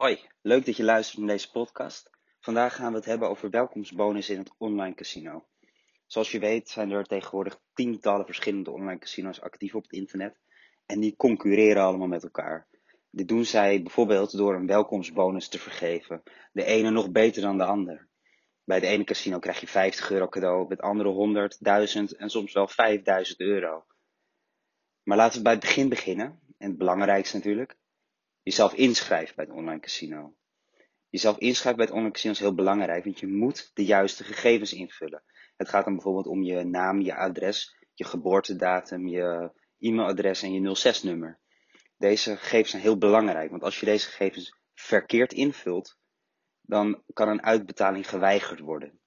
Hoi, leuk dat je luistert naar deze podcast. Vandaag gaan we het hebben over welkomstbonus in het online casino. Zoals je weet zijn er tegenwoordig tientallen verschillende online casinos actief op het internet en die concurreren allemaal met elkaar. Dit doen zij bijvoorbeeld door een welkomstbonus te vergeven, de ene nog beter dan de ander. Bij het ene casino krijg je 50 euro cadeau, bij het andere 100, 1000 en soms wel 5000 euro. Maar laten we bij het begin beginnen, en het belangrijkste natuurlijk jezelf inschrijven bij het online casino. Jezelf inschrijven bij het online casino is heel belangrijk, want je moet de juiste gegevens invullen. Het gaat dan bijvoorbeeld om je naam, je adres, je geboortedatum, je e-mailadres en je 06-nummer. Deze gegevens zijn heel belangrijk, want als je deze gegevens verkeerd invult, dan kan een uitbetaling geweigerd worden.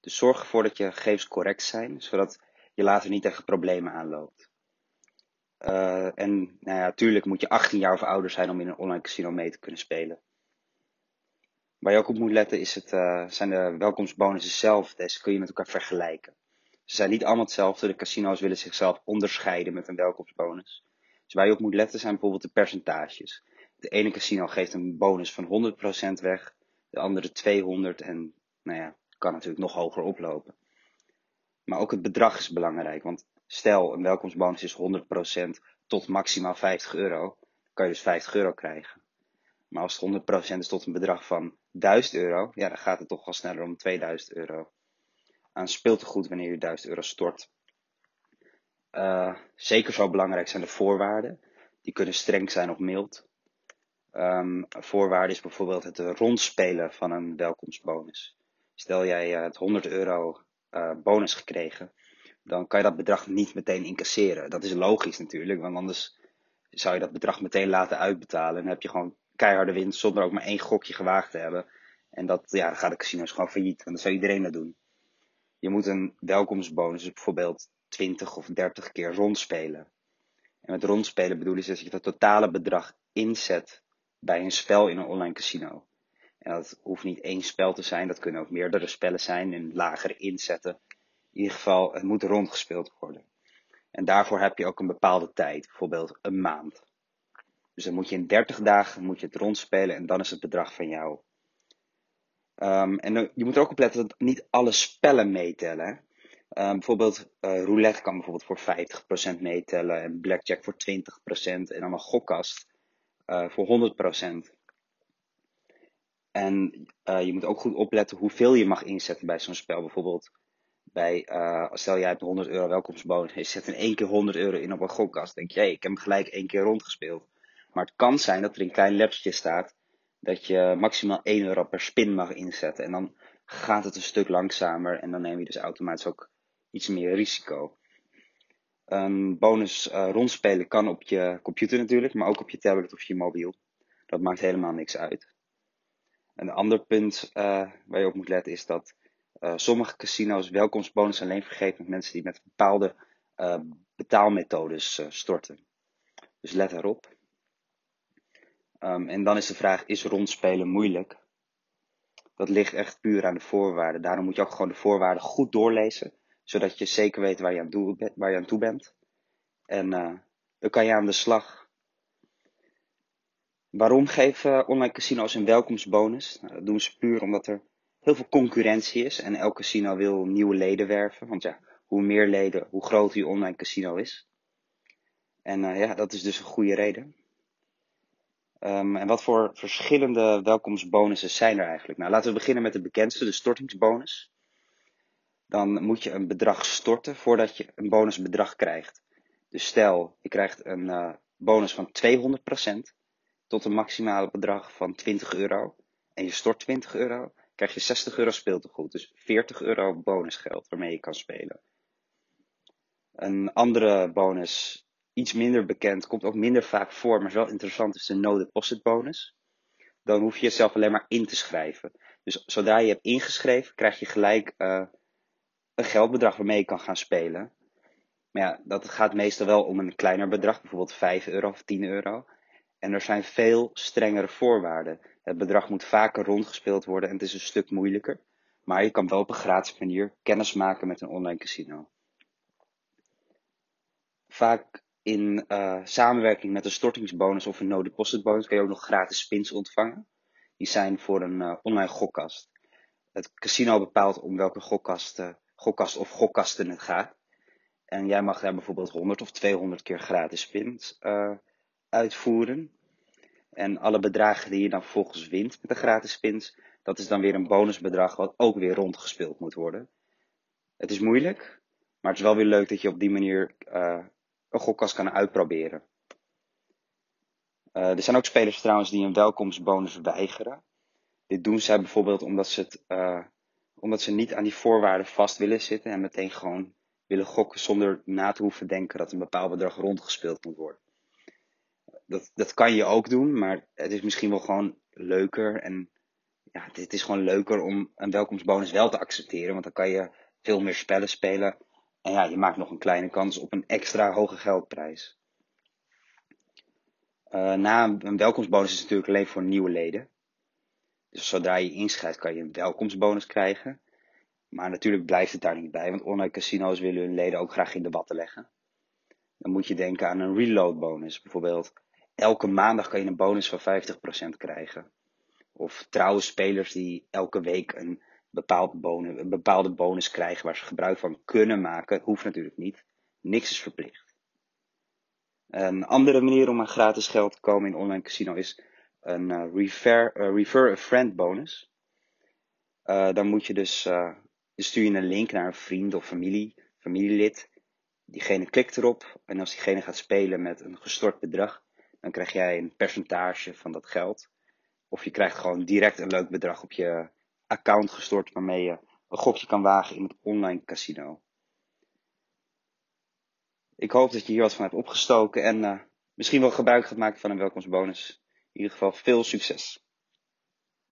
Dus zorg ervoor dat je gegevens correct zijn, zodat je later niet tegen problemen aanloopt. Uh, en nou ja, moet je 18 jaar of ouder zijn om in een online casino mee te kunnen spelen. Waar je ook op moet letten is het, uh, zijn de welkomstbonussen zelf. Deze kun je met elkaar vergelijken. Ze zijn niet allemaal hetzelfde. De casino's willen zichzelf onderscheiden met een welkomstbonus. Dus waar je op moet letten zijn bijvoorbeeld de percentages. De ene casino geeft een bonus van 100% weg, de andere 200 en nou ja, kan natuurlijk nog hoger oplopen. Maar ook het bedrag is belangrijk, want Stel, een welkomstbonus is 100% tot maximaal 50 euro. kan je dus 50 euro krijgen. Maar als het 100% is tot een bedrag van 1000 euro, ja, dan gaat het toch wel sneller om 2000 euro. Aan speeltegoed wanneer je 1000 euro stort. Uh, zeker zo belangrijk zijn de voorwaarden. Die kunnen streng zijn of mild. Um, voorwaarde is bijvoorbeeld het rondspelen van een welkomstbonus. Stel jij uh, het 100 euro uh, bonus gekregen dan kan je dat bedrag niet meteen incasseren. Dat is logisch natuurlijk, want anders zou je dat bedrag meteen laten uitbetalen. En dan heb je gewoon keiharde winst zonder ook maar één gokje gewaagd te hebben. En dat, ja, dan gaat de casino's gewoon failliet, want dan zou iedereen dat doen. Je moet een welkomstbonus dus bijvoorbeeld 20 of 30 keer rondspelen. En met rondspelen bedoel je dat je het totale bedrag inzet bij een spel in een online casino. En dat hoeft niet één spel te zijn, dat kunnen ook meerdere spellen zijn in lagere inzetten in ieder geval, het moet rondgespeeld worden. En daarvoor heb je ook een bepaalde tijd, bijvoorbeeld een maand. Dus dan moet je in 30 dagen moet je het rondspelen en dan is het bedrag van jou. Um, en je moet er ook op letten dat niet alle spellen meetellen. Um, bijvoorbeeld uh, roulette kan bijvoorbeeld voor 50% meetellen en blackjack voor 20% en dan een gokkast uh, voor 100%. En uh, je moet ook goed opletten hoeveel je mag inzetten bij zo'n spel. Bijvoorbeeld bij, uh, stel jij hebt 100 euro welkomstbonus, je zet in één keer 100 euro in op een gokkast. denk je, ik heb hem gelijk één keer rondgespeeld. Maar het kan zijn dat er een klein lepseltje staat dat je maximaal 1 euro per spin mag inzetten. En dan gaat het een stuk langzamer en dan neem je dus automatisch ook iets meer risico. Een bonus uh, rondspelen kan op je computer natuurlijk, maar ook op je tablet of je mobiel. Dat maakt helemaal niks uit. Een ander punt uh, waar je op moet letten is dat uh, sommige casino's welkomstbonus alleen vergeven met mensen die met bepaalde uh, betaalmethodes uh, storten. Dus let erop. Um, en dan is de vraag, is rondspelen moeilijk? Dat ligt echt puur aan de voorwaarden. Daarom moet je ook gewoon de voorwaarden goed doorlezen, zodat je zeker weet waar je aan toe, waar je aan toe bent. En dan kan je aan de slag. Waarom geven online casino's een welkomstbonus? Nou, dat doen ze puur omdat er heel veel concurrentie is en elk casino wil nieuwe leden werven. Want ja, hoe meer leden, hoe groter je online casino is. En uh, ja, dat is dus een goede reden. Um, en wat voor verschillende welkomstbonussen zijn er eigenlijk? Nou, laten we beginnen met de bekendste, de stortingsbonus. Dan moet je een bedrag storten voordat je een bonusbedrag krijgt. Dus stel, je krijgt een uh, bonus van 200% tot een maximale bedrag van 20 euro. En je stort 20 euro krijg je 60 euro speeltegoed. Dus 40 euro bonusgeld waarmee je kan spelen. Een andere bonus, iets minder bekend, komt ook minder vaak voor, maar is wel interessant, is de no deposit bonus. Dan hoef je jezelf alleen maar in te schrijven. Dus zodra je hebt ingeschreven, krijg je gelijk uh, een geldbedrag waarmee je kan gaan spelen. Maar ja, dat gaat meestal wel om een kleiner bedrag, bijvoorbeeld 5 euro of 10 euro. En er zijn veel strengere voorwaarden. Het bedrag moet vaker rondgespeeld worden en het is een stuk moeilijker. Maar je kan wel op een gratis manier kennis maken met een online casino. Vaak in uh, samenwerking met een stortingsbonus of een no-deposit bonus kun je ook nog gratis spins ontvangen. Die zijn voor een uh, online gokkast. Het casino bepaalt om welke gokkast, uh, gokkast of gokkasten het gaat. En jij mag daar bijvoorbeeld 100 of 200 keer gratis spins uitvoeren. En alle bedragen die je dan vervolgens wint met de gratis spins, dat is dan weer een bonusbedrag wat ook weer rondgespeeld moet worden. Het is moeilijk, maar het is wel weer leuk dat je op die manier uh, een gokkast kan uitproberen. Uh, er zijn ook spelers trouwens die een welkomstbonus weigeren. Dit doen zij bijvoorbeeld omdat ze, het, uh, omdat ze niet aan die voorwaarden vast willen zitten en meteen gewoon willen gokken zonder na te hoeven denken dat een bepaald bedrag rondgespeeld moet worden. Dat, dat kan je ook doen, maar het is misschien wel gewoon leuker en ja, het is gewoon leuker om een welkomstbonus wel te accepteren, want dan kan je veel meer spellen spelen. En ja, je maakt nog een kleine kans op een extra hoge geldprijs. Uh, na een welkomstbonus is natuurlijk alleen voor nieuwe leden. Dus zodra je inschrijft kan je een welkomstbonus krijgen. Maar natuurlijk blijft het daar niet bij, want online casino's willen hun leden ook graag in de watten leggen. Dan moet je denken aan een reload bonus. Bijvoorbeeld, elke maandag kan je een bonus van 50% krijgen. Of trouwe spelers die elke week een, bepaald een bepaalde bonus krijgen waar ze gebruik van kunnen maken. Hoeft natuurlijk niet. Niks is verplicht. Een andere manier om aan gratis geld te komen in online casino is een uh, refer, uh, refer a friend bonus. Uh, dan moet je dus, stuur je een link naar een vriend of familie, familielid. Diegene klikt erop en als diegene gaat spelen met een gestort bedrag, dan krijg jij een percentage van dat geld. Of je krijgt gewoon direct een leuk bedrag op je account gestort waarmee je een gokje kan wagen in het online casino. Ik hoop dat je hier wat van hebt opgestoken en uh, misschien wel gebruik gaat maken van een welkomstbonus. In ieder geval veel succes.